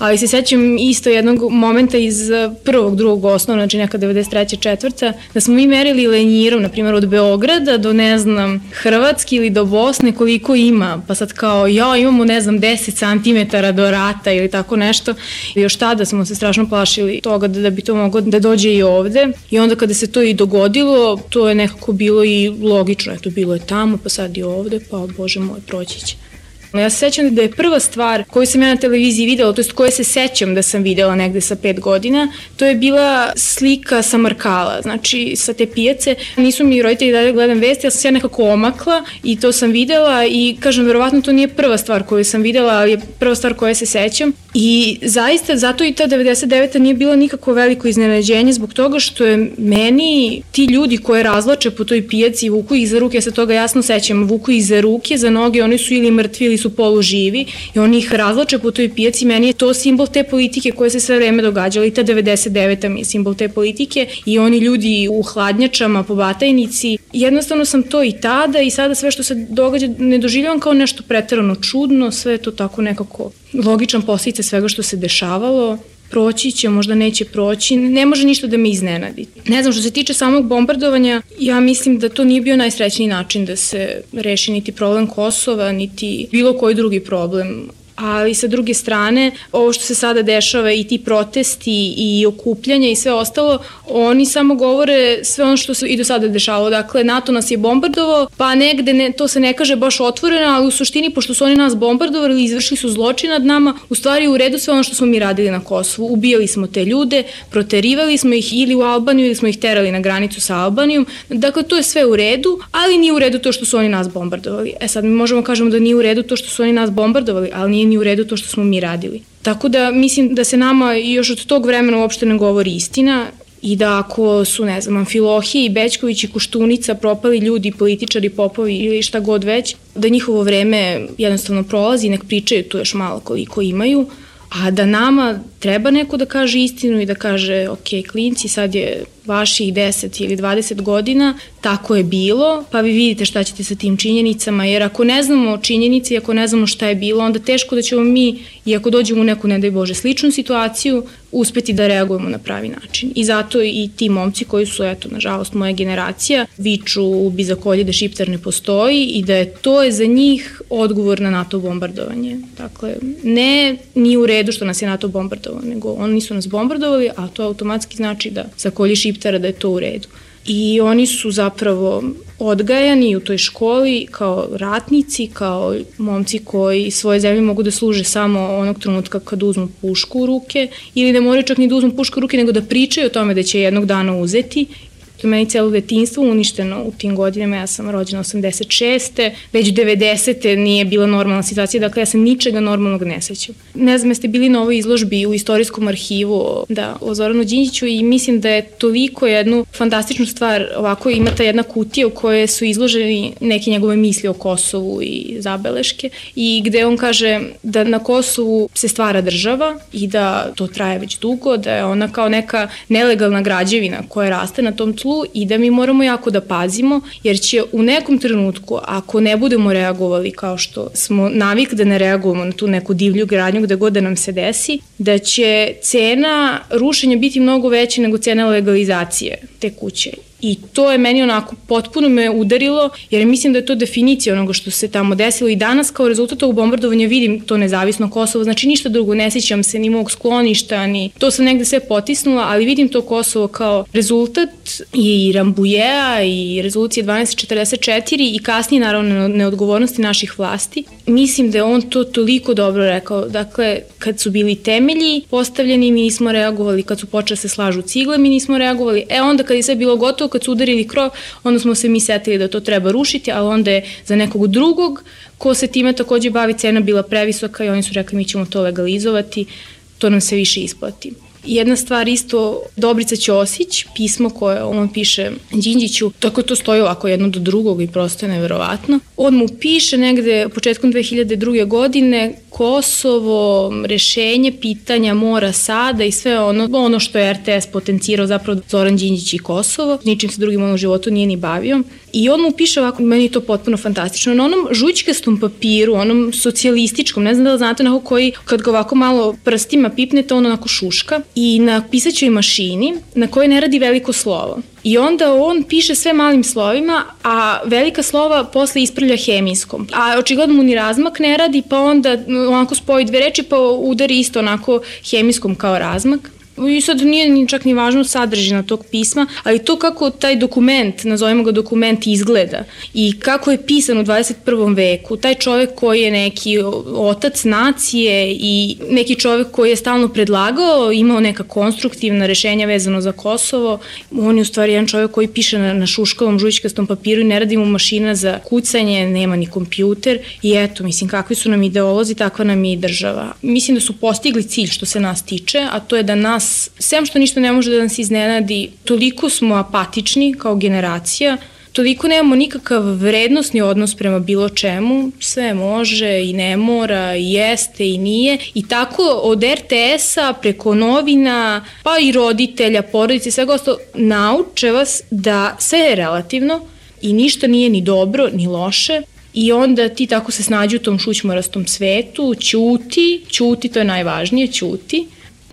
ali se sećam isto jednog momenta iz eh, prvog, drugog osnova, znači neka 93. četvrta, da smo mi merili lenjirom, na primjer od Beograda do, ne znam, Hrvatske ili do Bosne koliko ima, pa sad kao, ja, imamo, ne znam, 10 cm do rata ili tako nešto. I još tada smo se strašno plašili toga da, da bi to moglo da dođe i ovde. I onda kada se to i dogodilo, to je nekako bilo i logično, eto, bilo je tamo, pa sad i ovde, pa bože moj, proći će. Ja se sećam da je prva stvar koju sam ja na televiziji videla, to je koje se sećam da sam videla negde sa pet godina, to je bila slika sa Markala, znači sa te pijace. Nisu mi roditelji da gledam vesti, ja sam se ja nekako omakla i to sam videla i kažem, verovatno to nije prva stvar koju sam videla, ali je prva stvar koja se sećam. I zaista, zato i ta 99. nije bilo nikako veliko iznenađenje zbog toga što je meni ti ljudi koje razlače po toj pijaci vuku ih za ruke, ja se toga jasno sećam, vuku ih za ruke, za noge, oni su ili mrtvi ili su poluživi i oni ih razlače po toj pijaci. Meni je to simbol te politike koje se sve vreme događala i ta 99. mi je simbol te politike i oni ljudi u hladnjačama po batajnici. Jednostavno sam to i tada i sada sve što se događa ne doživljavam kao nešto pretarano čudno, sve je to tako nekako logičan posljedice svega što se dešavalo proći će, možda neće proći, ne može ništa da me iznenadi. Ne znam, što se tiče samog bombardovanja, ja mislim da to nije bio najsrećniji način da se reši niti problem Kosova, niti bilo koji drugi problem ali sa druge strane, ovo što se sada dešava i ti protesti i okupljanja i sve ostalo, oni samo govore sve ono što se i do sada dešavalo. Dakle, NATO nas je bombardovao, pa negde ne, to se ne kaže baš otvoreno, ali u suštini, pošto su oni nas bombardovali izvršili su zločin nad nama, u stvari u redu sve ono što smo mi radili na Kosovu. Ubijali smo te ljude, proterivali smo ih ili u Albaniju ili smo ih terali na granicu sa Albanijom. Dakle, to je sve u redu, ali nije u redu to što su oni nas bombardovali. E sad, mi možemo kažemo da nije u redu to što su oni nas bombardovali, ali nije ni u redu to što smo mi radili. Tako da mislim da se nama još od tog vremena uopšte ne govori istina i da ako su, ne znam, Amfilohije i Bećković i Kuštunica propali ljudi, političari, popovi ili šta god već, da njihovo vreme jednostavno prolazi, nek pričaju tu još malo koliko imaju, a da nama treba neko da kaže istinu i da kaže, ok, klinci, sad je vaših 10 ili 20 godina, tako je bilo, pa vi vidite šta ćete sa tim činjenicama, jer ako ne znamo činjenice i ako ne znamo šta je bilo, onda teško da ćemo mi, i ako dođemo u neku, ne daj Bože, sličnu situaciju, uspeti da reagujemo na pravi način. I zato i ti momci koji su, eto, nažalost, moja generacija, viču ubi za kolje da Šiptar ne postoji i da je to je za njih odgovor na NATO bombardovanje. Dakle, ne nije u redu što nas je NATO bombardovao, nego oni nisu nas bombardovali, a to automatski znači da kolje Šiptar šiptara da je to u redu. I oni su zapravo odgajani u toj školi kao ratnici, kao momci koji svoje zemlje mogu da služe samo onog trenutka kad uzmu pušku u ruke ili ne moraju čak ni da uzmu pušku u ruke nego da pričaju o tome da će jednog dana uzeti meni celo detinstvo uništeno u tim godinama, ja sam rođena 86. Već 90. nije bila normalna situacija, dakle ja se ničega normalnog ne sećam. Ne znam, jeste bili na ovoj izložbi u istorijskom arhivu da, o Zoranu Đinđiću i mislim da je toliko jednu fantastičnu stvar, ovako ima ta jedna kutija u kojoj su izloženi neke njegove misli o Kosovu i zabeleške i gde on kaže da na Kosovu se stvara država i da to traje već dugo, da je ona kao neka nelegalna građevina koja raste na tom tlu smislu i da mi moramo jako da pazimo, jer će u nekom trenutku, ako ne budemo reagovali kao što smo navik da ne reagujemo na tu neku divlju gradnju gde god da nam se desi, da će cena rušenja biti mnogo veća nego cena legalizacije te kuće. I to je meni onako potpuno me udarilo, jer mislim da je to definicija onoga što se tamo desilo. I danas kao rezultat ovog bombardovanja vidim to nezavisno Kosovo, znači ništa drugo, ne sećam se ni mog skloništa, ni to sam negde sve potisnula, ali vidim to Kosovo kao rezultat i Rambujea i rezolucije 1244 i kasnije naravno neodgovornosti naših vlasti. Mislim da je on to toliko dobro rekao, dakle kad su bili temelji postavljeni mi nismo reagovali, kad su počele se slažu cigle mi nismo reagovali, e onda kad je sve bilo gotovo kad su udarili krov, onda smo se mi setili da to treba rušiti, ali onda je za nekog drugog ko se time takođe bavi cena bila previsoka i oni su rekli mi ćemo to legalizovati, to nam se više isplati. Jedna stvar isto, Dobrica Ćosić, pismo koje on piše Đinđiću, tako to stoji ovako jedno do drugog i prosto je neverovatno. On mu piše negde početkom 2002. godine Kosovo, rešenje pitanja mora sada i sve ono, ono što je RTS potencirao zapravo Zoran Đinđić i Kosovo, ničim se drugim on u životu nije ni bavio. I on mu piše ovako, meni je to potpuno fantastično, na onom žućkastom papiru, onom socijalističkom, ne znam da li znate onako koji, kad ga ovako malo prstima pipnete, on onako šuška i na pisaćoj mašini na kojoj ne radi veliko slovo. I onda on piše sve malim slovima, a velika slova posle ispravlja hemijskom. A očigledno mu ni razmak ne radi, pa onda onako spoji dve reči, pa udari isto onako hemijskom kao razmak. I sad nije ni čak ni važno sadržina tog pisma, ali to kako taj dokument, nazovemo ga dokument, izgleda i kako je pisan u 21. veku, taj čovek koji je neki otac nacije i neki čovek koji je stalno predlagao, imao neka konstruktivna rešenja vezano za Kosovo, on je u stvari jedan čovek koji piše na, na šuškavom žućkastom papiru i ne radi mu mašina za kucanje, nema ni kompjuter i eto, mislim, kakvi su nam ideolozi, takva nam je i država. Mislim da su postigli cilj što se nas tiče, a to je da nas sem što ništa ne može da nas iznenadi, toliko smo apatični kao generacija, toliko nemamo nikakav vrednostni odnos prema bilo čemu, sve može i ne mora, i jeste i nije i tako od RTS-a preko novina, pa i roditelja, porodice svega ostalo, nauče vas da sve je relativno i ništa nije ni dobro ni loše, I onda ti tako se snađu u tom šućmorastom svetu, ćuti, ćuti, to je najvažnije, ćuti.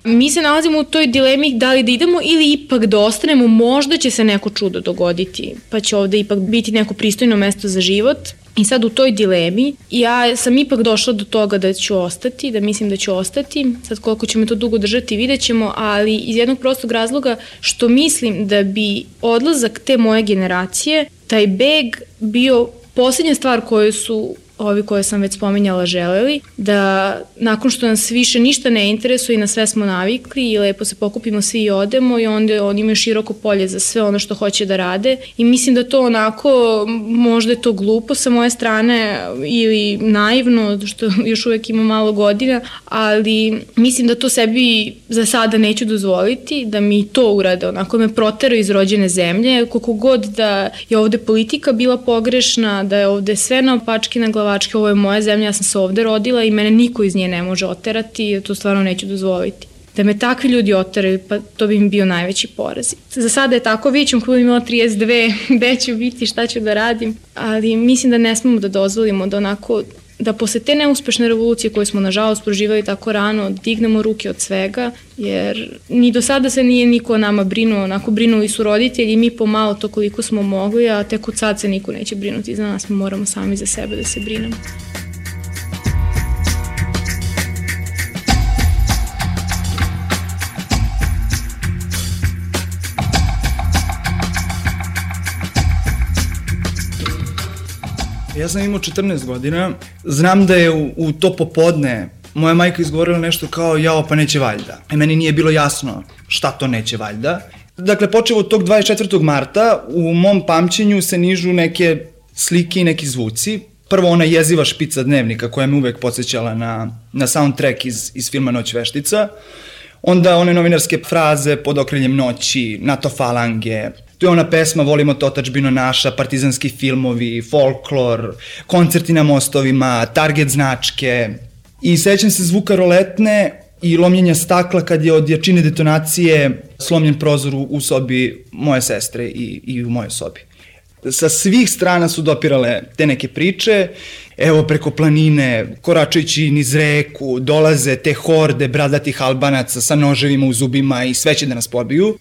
Mi se nalazimo u toj dilemi da li da idemo ili ipak da ostanemo, možda će se neko čudo dogoditi, pa će ovde ipak biti neko pristojno mesto za život. I sad u toj dilemi ja sam ipak došla do toga da ću ostati, da mislim da ću ostati. Sad koliko će me to dugo držati vidjet ćemo, ali iz jednog prostog razloga što mislim da bi odlazak te moje generacije, taj beg bio poslednja stvar koju su ovi koje sam već spominjala želeli, da nakon što nas više ništa ne interesuje i na sve smo navikli i lepo se pokupimo svi i odemo i onda oni imaju široko polje za sve ono što hoće da rade. I mislim da to onako, možda je to glupo sa moje strane ili naivno, što *laughs* još uvek ima malo godina, ali mislim da to sebi za sada neću dozvoliti, da mi to urade, onako me protero iz rođene zemlje, koliko god da je ovde politika bila pogrešna, da je ovde sve na opački na glavu Slovačke, ovo je moja zemlja, ja sam se ovde rodila i mene niko iz nje ne može oterati, to stvarno neću dozvoliti. Da me takvi ljudi oteraju, pa to bi mi bio najveći poraz. Za sada je tako, vidjet ćemo kada imala 32, gde ću biti, šta ću da radim, ali mislim da ne smemo da dozvolimo da onako da posle te neuspešne revolucije koje smo nažalost proživali tako rano, dignemo ruke od svega, jer ni do sada se nije niko o nama brinuo, onako brinuli su roditelji, mi pomalo to koliko smo mogli, a tek od sad se niko neće brinuti za nas, mi moramo sami za sebe da se brinemo. Ja sam imao 14 godina, znam da je u, u to popodne moja majka izgovorila nešto kao jao pa neće valjda. I meni nije bilo jasno šta to neće valjda. Dakle, počeo od tog 24. marta, u mom pamćenju se nižu neke slike i neki zvuci. Prvo ona jeziva špica dnevnika koja me uvek podsjećala na, na soundtrack iz, iz filma Noć veštica. Onda one novinarske fraze pod okriljem noći, NATO falange, Tu je ona pesma Volimo to otačbino naša, partizanski filmovi, folklor, koncerti na mostovima, target značke. I sećam se zvuka roletne i lomljenja stakla kad je od jačine detonacije slomljen prozor u sobi moje sestre i, i u mojoj sobi. Sa svih strana su dopirale te neke priče, evo preko planine, koračajući niz reku, dolaze te horde bradatih albanaca sa noževima u zubima i sve će da nas pobiju.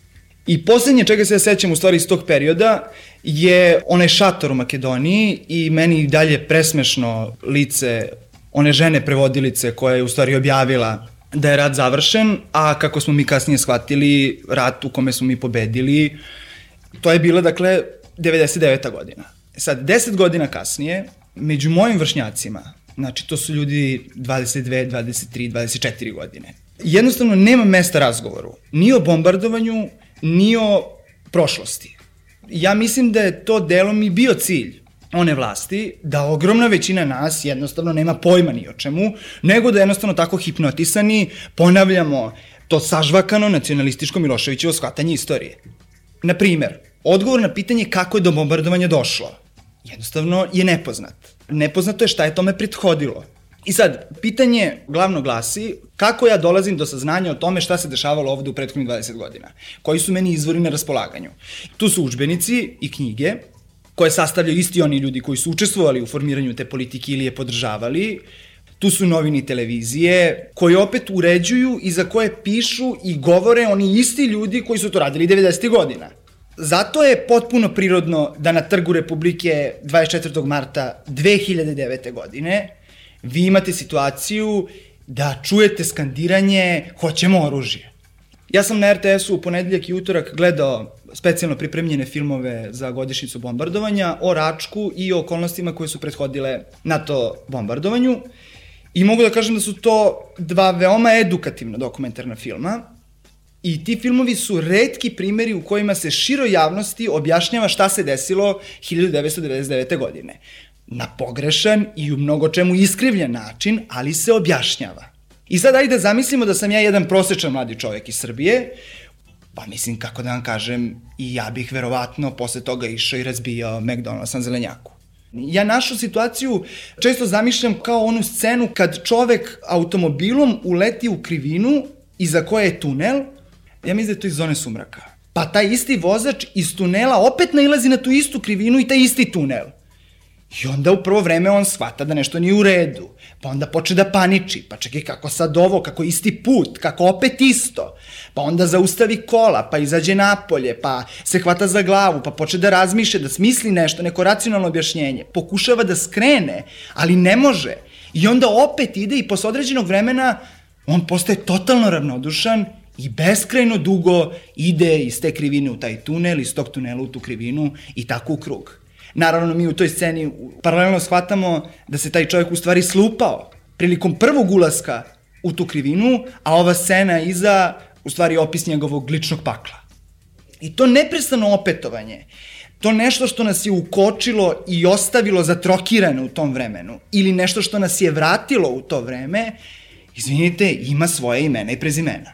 I poslednje čega se ja sećam u stvari iz tog perioda je onaj šator u Makedoniji i meni i dalje presmešno lice one žene prevodilice koja je u stvari objavila da je rat završen, a kako smo mi kasnije shvatili, rat u kome smo mi pobedili, to je bila, dakle, 99. godina. Sad, 10 godina kasnije, među mojim vršnjacima, znači to su ljudi 22, 23, 24 godine, jednostavno nema mesta razgovoru, ni o bombardovanju, ni o prošlosti. Ja mislim da je to delom i bio cilj one vlasti, da ogromna većina nas jednostavno nema pojma ni o čemu, nego da jednostavno tako hipnotisani ponavljamo to sažvakano nacionalističko Miloševićevo shvatanje istorije. Na primer, odgovor na pitanje kako je do bombardovanja došlo jednostavno je nepoznat. Nepoznato je šta je tome prethodilo. I sad, pitanje glavno glasi kako ja dolazim do saznanja o tome šta se dešavalo ovde u prethodnih 20 godina. Koji su meni izvori na raspolaganju. Tu su učbenici i knjige, koje sastavljaju isti oni ljudi koji su učestvovali u formiranju te politike ili je podržavali, tu su novini televizije, koji opet uređuju i za koje pišu i govore oni isti ljudi koji su to radili 90. godina. Zato je potpuno prirodno da na Trgu Republike 24. marta 2009. godine vi imate situaciju da čujete skandiranje hoćemo oružje. Ja sam na RTS-u u ponedeljak i utorak gledao specijalno pripremljene filmove za godišnicu bombardovanja o Račku i o okolnostima koje su prethodile NATO bombardovanju. I mogu da kažem da su to dva veoma edukativna dokumentarna filma. I ti filmovi su redki primeri u kojima se širo javnosti objašnjava šta se desilo 1999. godine. Na pogrešan i u mnogo čemu iskrivljen način, ali se objašnjava. I sad ajde zamislimo da sam ja jedan prosečan mladi čovek iz Srbije, Pa mislim, kako da vam kažem, i ja bih verovatno posle toga išao i razbijao McDonald's na zelenjaku. Ja našu situaciju često zamišljam kao onu scenu kad čovek automobilom uleti u krivinu iza koje je tunel, ja mislim da je to iz zone sumraka. Pa taj isti vozač iz tunela opet nailazi na tu istu krivinu i taj isti tunel. I onda u prvo vreme on shvata da nešto nije u redu. Pa onda počne da paniči. Pa čekaj, kako sad ovo, kako isti put, kako opet isto. Pa onda zaustavi kola, pa izađe napolje, pa se hvata za glavu, pa počne da razmišlja, da smisli nešto, neko racionalno objašnjenje. Pokušava da skrene, ali ne može. I onda opet ide i posle određenog vremena on postaje totalno ravnodušan i beskrajno dugo ide iz te krivine u taj tunel, iz tog tunela u tu krivinu i tako u krug. Naravno, mi u toj sceni paralelno shvatamo da se taj čovjek u stvari slupao prilikom prvog ulaska u tu krivinu, a ova scena iza u stvari opis njegovog ličnog pakla. I to neprestano opetovanje, to nešto što nas je ukočilo i ostavilo zatrokirane u tom vremenu, ili nešto što nas je vratilo u to vreme, izvinite, ima svoje imena i prezimena.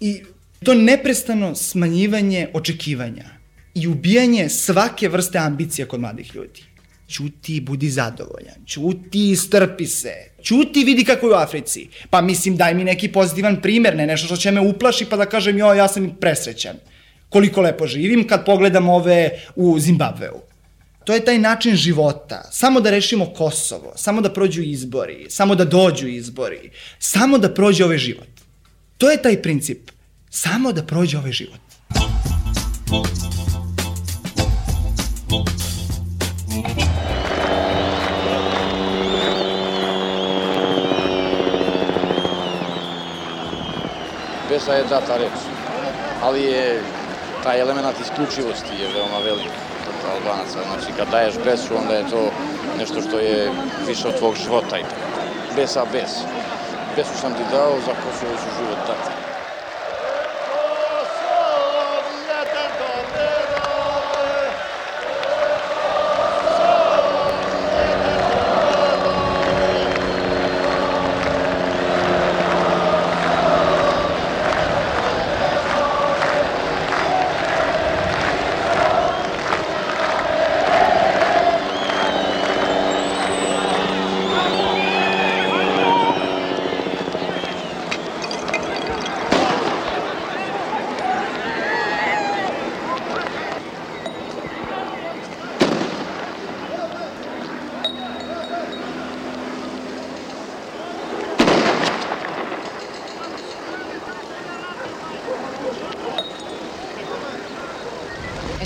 I to neprestano smanjivanje očekivanja, i ubijanje svake vrste ambicija kod mladih ljudi. Ćuti, budi zadovoljan. Ćuti, strpi se. Ćuti, vidi kako je u Africi. Pa mislim, daj mi neki pozitivan primer, ne nešto što će me uplaši pa da kažem, jo, ja sam presrećan. Koliko lepo živim kad pogledam ove u Zimbabveu. To je taj način života. Samo da rešimo Kosovo, samo da prođu izbori, samo da dođu izbori, samo da prođe ovaj život. To je taj princip. Samo da prođe ovaj život. Pesa je data reč, ali je taj element isključivosti je veoma velik kod Albanaca. Znači, kad daješ besu, onda je to nešto što je više od tvog života i bez a bez. Pesmu sam ti dao, za Kosovo život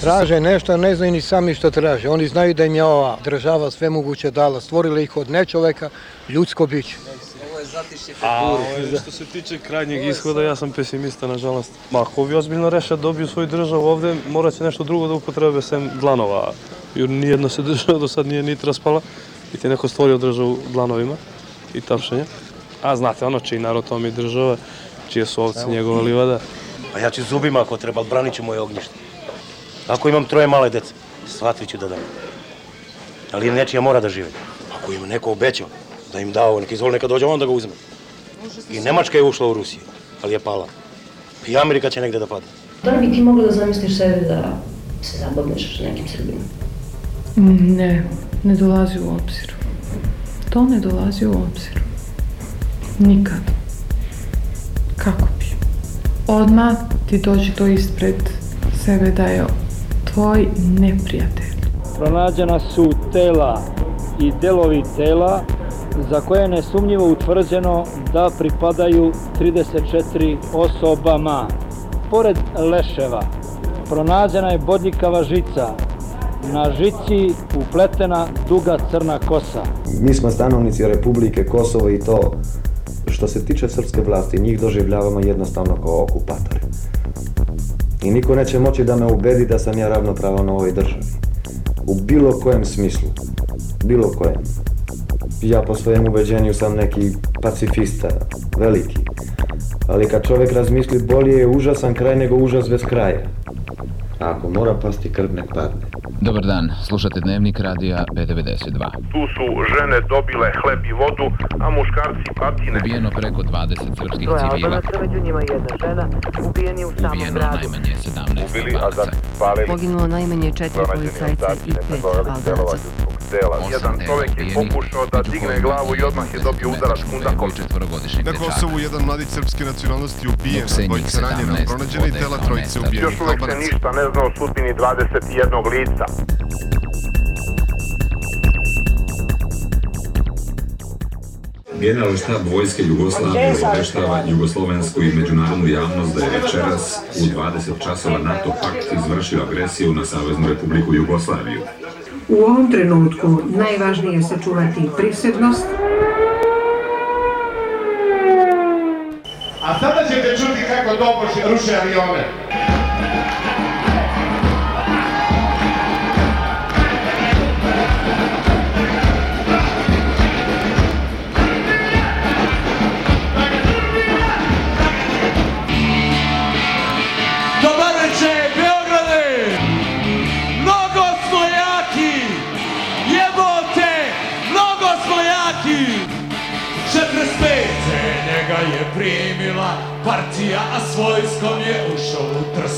Traže nešto, a ne znaju ni sami što traže. Oni znaju da im je ova država sve moguće dala. Stvorila ih od nečoveka, ljudsko biće. A ovaj, što se tiče krajnjeg ishoda, ja sam pesimista, nažalost. Ma, ako ovi ozbiljno reše da dobiju svoju državu ovde, morat će nešto drugo da upotrebe sem dlanova. Jer nijedna se *laughs* država do sad nije niti raspala, i ti neko stvorio državu dlanovima i tapšenja. A znate, ono čiji narod to mi država, čije su ovce njegova livada. Pa ja ću zubima ako treba, ali branit ću moje ognjište. Ako imam troje male dece, svatvi ću da dam. Ali nečija mora da žive. Ako im neko obećao da im dao, neka izvoli, neka dođe on da ga uzme. I Nemačka je ušla u Rusiju, ali je pala. I Amerika će negde da padne. Da li bi ti mogla da zamisliš sebe da se zabavneš sa nekim Srbima? Ne, ne dolazi u obzir. To ne dolazi u obzir. Nikad. Kako bi? Odmah ti dođe to ispred sebe da je tvoj neprijatelj. Pronađena su tela i delovi tela za koje je nesumnjivo utvrđeno da pripadaju 34 osobama. Pored leševa pronađena je bodljikava žica, na žici upletena duga crna kosa. Mi smo stanovnici Republike Kosovo i to što se tiče srpske vlasti, njih doživljavamo jednostavno kao okupatori. I niko neće moći da me ubedi da sam ja ravnopravan u ovoj državi. U bilo kojem smislu. Bilo kojem. Ja po svojem ubeđenju sam neki pacifista, veliki. Ali kad čovek razmisli, bolje je užasan kraj nego užas bez kraja. A ako mora pasti krv, nek padne. Dobar dan, slušate Dnevnik radija B92. Tu su žene dobile hleb i vodu, a muškarci patine. Ubijeno preko 20 srpskih civila. Albanaca, među njima jedna žena, ubijeni u samom Ubijeno gradu. najmanje 17 Ubili, Albanaca. Poginulo najmanje četiri policajca i pet Albanaca. Dela. Osam Jedan čovek je pokušao da digne glavu i odmah je dobio udarac kundakom. Na. Kosovu jedan mladić srpske nacionalnosti ubijen, dvojica ranjena, 17 pronađena i tela trojice ubijenih Još uvek se ništa ne zna o sudbini 21 lica. Generalni štab Vojske Jugoslavije obeštava jugoslovensku i međunarodnu javnost da je večeras u 20 časova NATO pakt izvršio agresiju na Saveznu Republiku Jugoslaviju. U ovom trenutku najvažnije je sačuvati prisebnost, A sada ćete čuti kako doboši ruše avione. Njega je primila partija, a s vojskom je ušao u trs.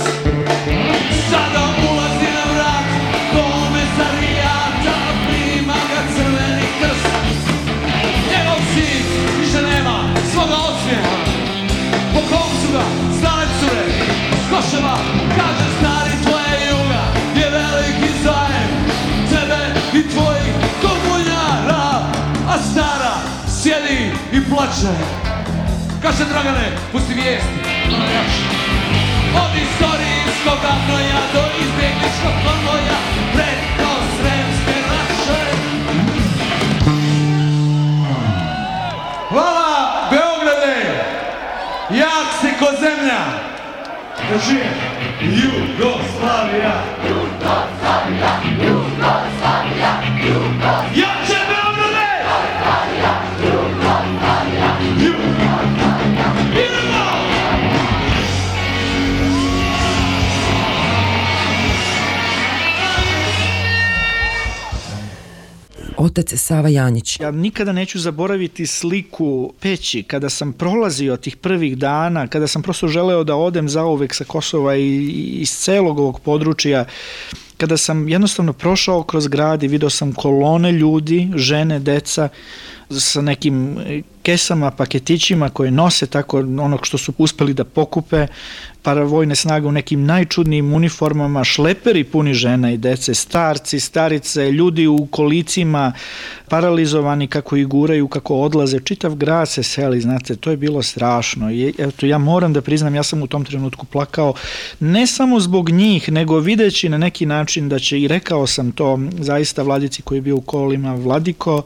Sada ulazi na vrat komesarijata, prima ga crveni krst. Njegov sin više nema svoga osmijeha. Po kom su ga stare cure Koševa kaže stari tvoje juga Je veliki zajem Tebe i tvojih komunjara A stara sjedi i plače Kaže Dragane, pusti vijesti Od istorijskog avnoja do izbjegličkog konvoja Preko sremske raše Hvala Beograde! Jak si ko zemlja! Drži! Jugoslavija! Jugoslavija! Otac Sava Janjić. Ja nikada neću zaboraviti sliku peći kada sam prolazio tih prvih dana, kada sam prosto želeo da odem zauvek sa Kosova i iz celog ovog područja kada sam jednostavno prošao kroz grad i video sam kolone ljudi, žene, deca sa nekim kesama, paketićima koje nose tako onog što su uspeli da pokupe, paravojne snage u nekim najčudnijim uniformama, šleperi puni žena i dece, starci, starice, ljudi u kolicima, paralizovani kako ih guraju, kako odlaze, čitav grad se seli, znate, to je bilo strašno. I, eto, ja moram da priznam, ja sam u tom trenutku plakao, ne samo zbog njih, nego videći na neki način da će, i rekao sam to zaista vladici koji je bio u kolima, Vladiko,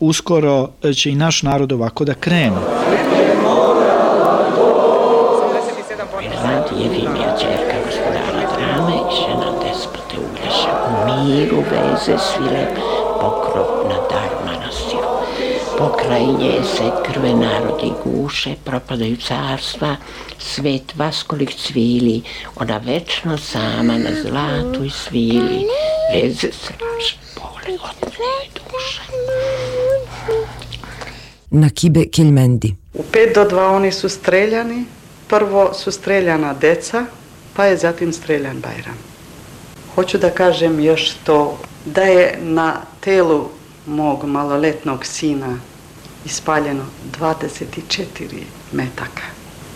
uskoro će i naš narod ovako da krene. Jedinija čerka gospodara drame žena despote Uglješa u miru veze svile pokrov na dar manastiru. Pokraj se krve narodi guše, propadaju carstva, svet vaskolik cvili, ona večno sama na zlatu i svili, veze strašne bole od duše. Na Kibe Kiljmendi. U 5 do 2 oni su streljani, prvo su streljana deca, pa je zatim streljan Bajram. Hoću da kažem još to, da je na telu mog maloletnog sina ispaljeno 24 metaka.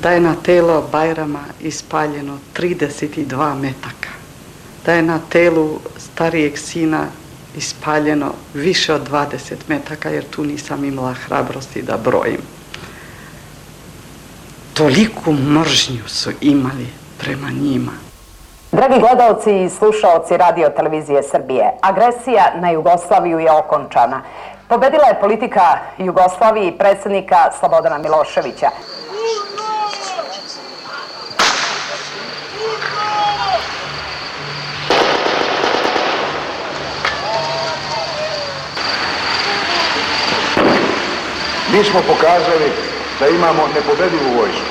Da je na telo Bajrama ispaljeno 32 metaka. Da je na telu starijeg sina ispaljeno više od 20 metaka, jer tu nisam imala hrabrosti da brojim toliku mržnju su imali prema njima. Dragi gledalci i slušaoci radio televizije Srbije, agresija na Jugoslaviju je okončana. Pobedila je politika Jugoslavije i predsednika Slobodana Miloševića. Mi smo pokazali da imamo nepobedivu vojsku,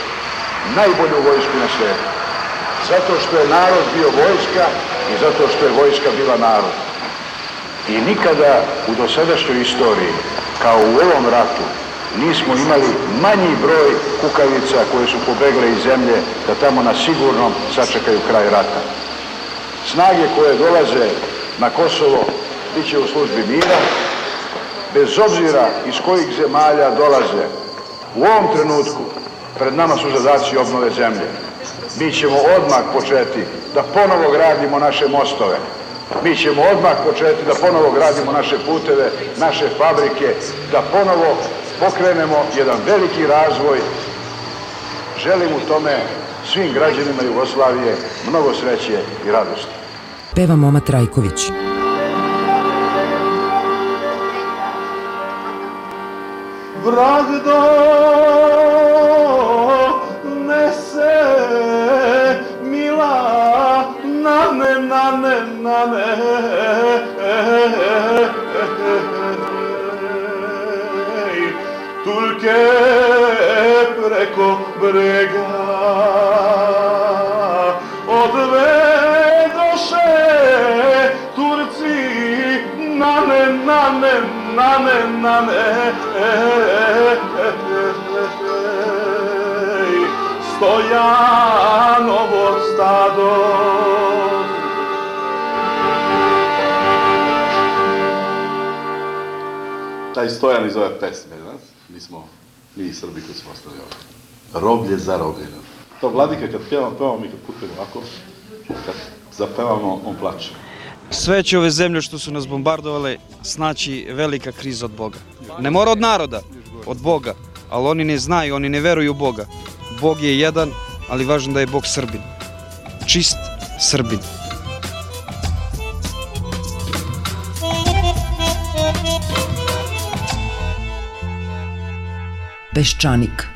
najbolju vojsku na svijetu. Zato što je narod bio vojska i zato što je vojska bila narod. I nikada u dosadašnjoj istoriji, kao u ovom ratu, nismo imali manji broj kukavica koje su pobegle iz zemlje da tamo na sigurnom sačekaju kraj rata. Snage koje dolaze na Kosovo bit će u službi mira, bez obzira iz kojih zemalja dolaze, U ovom trenutku pred nama su zadaci obnove zemlje. Mi ćemo odmah početi da ponovo gradimo naše mostove. Mi ćemo odmah početi da ponovo gradimo naše puteve, naše fabrike, da ponovo pokrenemo jedan veliki razvoj. Želim u tome svim građanima Jugoslavije mnogo sreće i radosti. Peva Moma Trajković. Vrag donese mila nane, nane, nane. Turke preko brega odvedoše Turci nane, nane, nane, nane Stojanovo stado Taj stojan iz ove pesme, znaš? Mi smo, mi Srbi koji smo ostali ovdje. Roblje za robljeno. To vladike kad pjevamo, pevamo mi kad putujemo ovako, kad zapevamo, on plače. Sve će ove zemlje što su nas bombardovale snaći velika kriza od Boga. Ne mora od naroda, od Boga, ali oni ne znaju, oni ne veruju u Boga. Bog je jedan, ali važno da je Bog Srbin. Čist Srbin. Peščanik